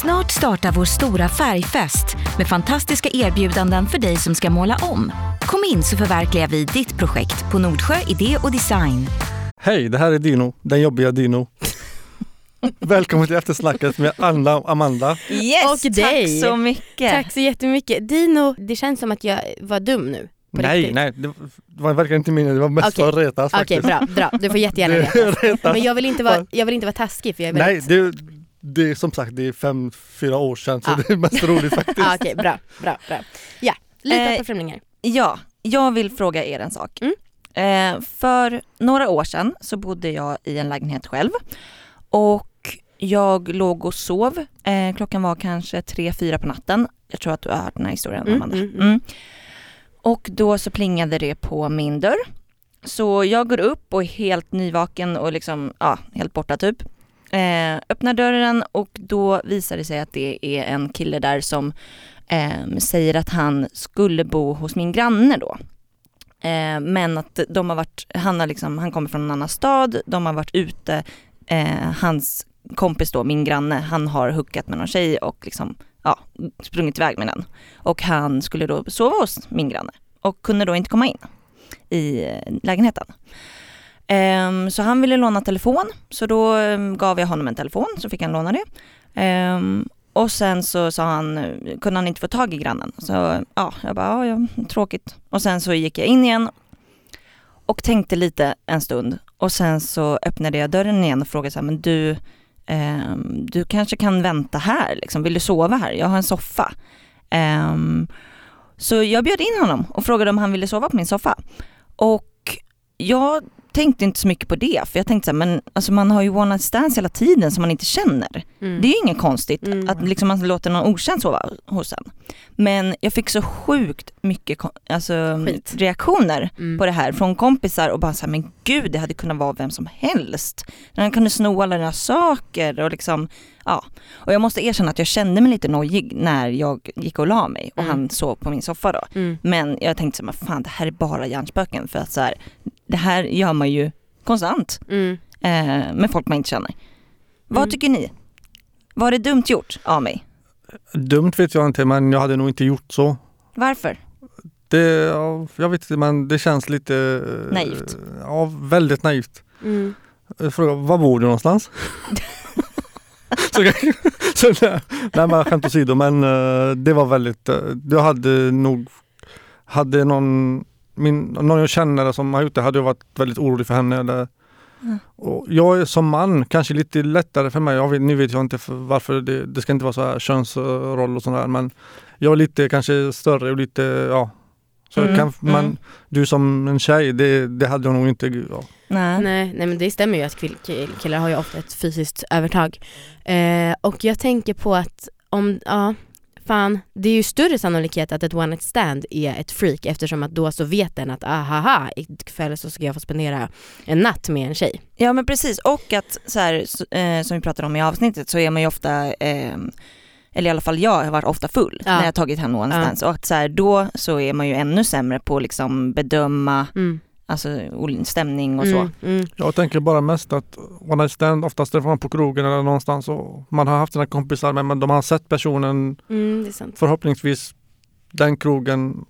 Snart startar vår stora färgfest med fantastiska erbjudanden för dig som ska måla om. Kom in så förverkligar vi ditt projekt på Nordsjö Idé och Design. Hej, det här är Dino, den jobbiga Dino. Välkommen till eftersnacket med Anna och Amanda. Yes, Och dig. tack så mycket. Tack så jättemycket. Dino, det känns som att jag var dum nu. Nej, riktigt. nej, det var verkligen inte min det var mest Okej. för att retas Okej, faktiskt. bra, bra. Du får jättegärna retas. retas. Men jag vill, inte vara, jag vill inte vara taskig för jag är Nej, väldigt... det, är som sagt det är fem, fyra år sedan så Ja. det är mest roligt faktiskt. Ah, Okej, bra, bra, bra. Ja, lita Eh, på främlingar. Ja, jag vill fråga er en sak. Mm. Eh, för några år sedan så bodde jag i en lägenhet själv och jag låg och sov. Eh, klockan var kanske tre fyra på natten. Jag tror att du har hört den här historien Mm, Amanda. mm, mm. Och då så plingade det på min dörr. Så jag går upp och är helt nyvaken och liksom, ja, helt borta typ. Eh, öppnar dörren och då visar det sig att det är en kille där som eh, säger att han skulle bo hos min granne då. Eh, men att de har varit, han, har liksom, han kommer från en annan stad, de har varit ute, eh, hans kompis då, min granne, han har hookat med någon tjej och liksom, ja, sprungit iväg med den. Och han skulle då sova hos min granne och kunde då inte komma in i eh, lägenheten. Um, så han ville låna telefon, så då um, gav jag honom en telefon så fick han låna det. Um, och sen så sa han, kunde han inte få tag i grannen. Så ja, jag bara, ja, ja, tråkigt. Och sen så gick jag in igen och tänkte lite en stund. Och sen så öppnade jag dörren igen och frågade så här, men du, du kanske kan vänta här liksom. Vill du sova här? Jag har en soffa. Så jag bjöd in honom och frågade om han ville sova på min soffa. Och jag tänkte inte så mycket på det, för jag tänkte så här, men alltså man har ju one night stands hela tiden som man inte känner. Mm. Det är ju inget konstigt Mm. att liksom man låter någon okänd sova hos en. Men jag fick så sjukt mycket alltså, Skit. reaktioner Mm. på det här från kompisar och bara så här, men gud det hade kunnat vara vem som helst. Han kunde sno alla dina saker och liksom, ja. Och jag måste erkänna att jag kände mig lite nojig när jag gick och la mig och Mm. han sov på min soffa då. Mm. Men jag tänkte så här, men fan det här är bara hjärnspöken för att så här, det här gör man ju konstant Mm. eh, med folk man inte känner. Vad Mm. tycker ni? Var det dumt gjort av mig? Dumt vet jag inte men jag hade nog inte gjort så. Varför? Det, ja, jag vet inte men det känns lite eh, Naivt. Ja, väldigt naivt. Mm. Jag frågar, var bor du någonstans? så, jag- så, nej, nej men skämt åsido men eh, det var väldigt, jag hade nog, hade någon, min, någon jag känner som har gjort det hade jag varit väldigt orolig för henne. Eller, Mm. och jag är som man kanske lite lättare för mig, jag vet, nu vet jag inte för, varför det, det ska inte vara så här könsroll och sådär men jag är lite kanske större och lite, ja. Så Mm, kan, man, mm. du som en tjej, det, det hade jag nog inte, ja. Nej. Nej, nej men det stämmer ju att kill- kill- killar har ju ofta ett fysiskt övertag. Eh, och jag tänker på att om, ja, fan, det är ju större sannolikhet att ett one night stand är ett freak eftersom att då så vet den att ahaha, ikväll så ska jag få spendera en natt med en tjej. Ja men precis och att så här, så, eh, som vi pratade om i avsnittet så är man ju ofta eh, eller i alla fall jag har varit ofta full Ja. när jag tagit hem one Ja. och att så här, då så är man ju ännu sämre på att liksom bedöma Mm. Alltså, stämning och så. Mm, mm. Jag tänker bara mest att one night stand oftast är man på krogen eller någonstans och man har haft sina kompisar med men de har sett personen Mm, det är sant. förhoppningsvis den krogen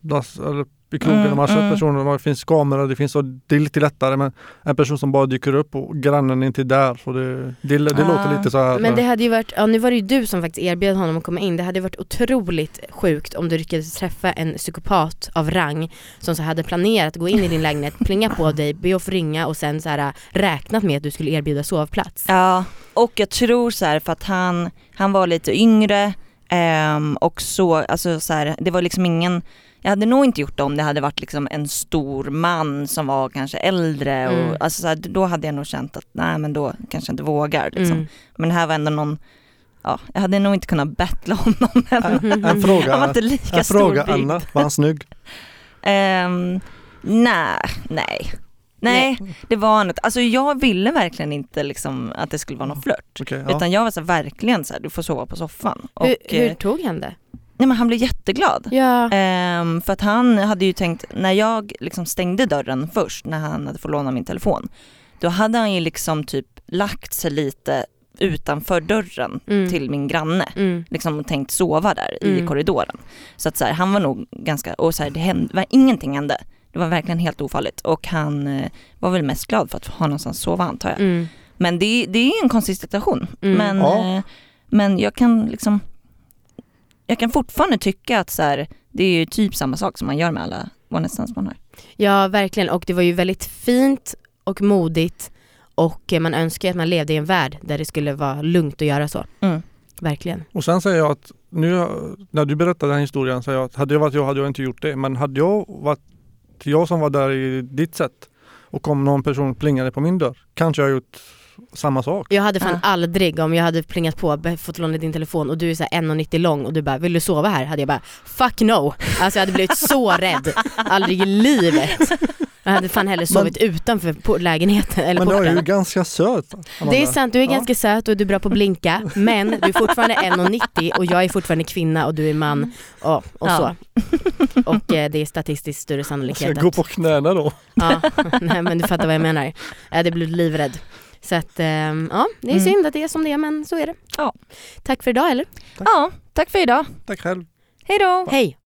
das- eller i krogen Mm, de har sett mm. personen, det finns kameror, det finns och det är lite lättare men en person som bara dyker upp och grannen är inte där så det, det, det Ah. låter lite så här. Men det hade ju varit, ja nu var det ju du som faktiskt erbjöd honom att komma in, det hade varit otroligt sjukt om du lyckades träffa en psykopat av rang som så hade planerat att gå in i din lägenhet, plinga på dig, be att få ringa och sen så här äh, räknat med att du skulle erbjuda sovplats. Ja, och jag tror så här för att han, han var lite yngre ehm, och så, alltså så här, det var liksom ingen, jag hade nog inte gjort det om det hade varit liksom en stor man som var kanske äldre och Mm. alltså så här, då hade jag nog känt att nej men då kanske jag inte vågar liksom. Mm. Men det här var ändå någon, ja jag hade nog inte kunnat battla honom än. en Han var fråga, inte lika en stor fråga byggd. Anna, var han snygg? Ehm, nej, nej. Nej, det var något, alltså jag ville verkligen inte liksom att det skulle vara någon flört. Okej, ja. Utan jag var så här, verkligen så här, du får sova på soffan. Och, Hur, hur eh, tog han det? Nej men han blev jätteglad. Ja. Ehm, för att han hade ju tänkt, när jag liksom stängde dörren först, när han hade fått låna min telefon, då hade han ju liksom typ lagt sig lite utanför dörren Mm. till min granne. Mm. Liksom tänkt sova där i Mm. korridoren. Så att så här, han var nog ganska, och så här, det hände, var, ingenting hände. Det var verkligen helt ofarligt och han eh, var väl mest glad för att ha någonstans att sova antar jag. Mm. Men det, det är en konstig situation. Mm. Men, Ja. eh, men jag kan liksom jag kan fortfarande tycka att så här, det är ju typ samma sak som man gör med alla one night stands man har. Ja verkligen och det var ju väldigt fint och modigt och eh, man önskar att man levde i en värld där det skulle vara lugnt att göra så. Mm. Verkligen. Och sen säger jag att nu när du berättar den här historien säger jag att hade jag varit jag hade jag inte gjort det. Men hade jag varit jag som var där i ditt sätt och om någon person plingade på min dörr kanske jag gjort samma sak. Jag hade fan Ja. aldrig, om jag hade plingat på, fått låna din telefon och du är så här 1,90 lång och du bara 'Vill du sova här?' hade jag bara 'Fuck no' Alltså jag hade blivit så rädd, aldrig i livet. Jag hade fan hellre sovit utanför på lägenheten eller Men du är ju ganska söt. Amanda. Det är sant, du är Ja. ganska söt och du är bra på att blinka men du är fortfarande 1,90 och jag är fortfarande kvinna och du är man och, och Ja. så. Och eh, det är statistiskt större Jag ska sannolikhet gå att, på knäna då. ja, nej men du fattar vad jag menar. Jag hade blivit livrädd. Så att, ehm, ja det är Mm. synd att det är som det är men så är det. Ja. Tack för idag eller? Ja, tack för idag. Tack själv. Hej då! Hej!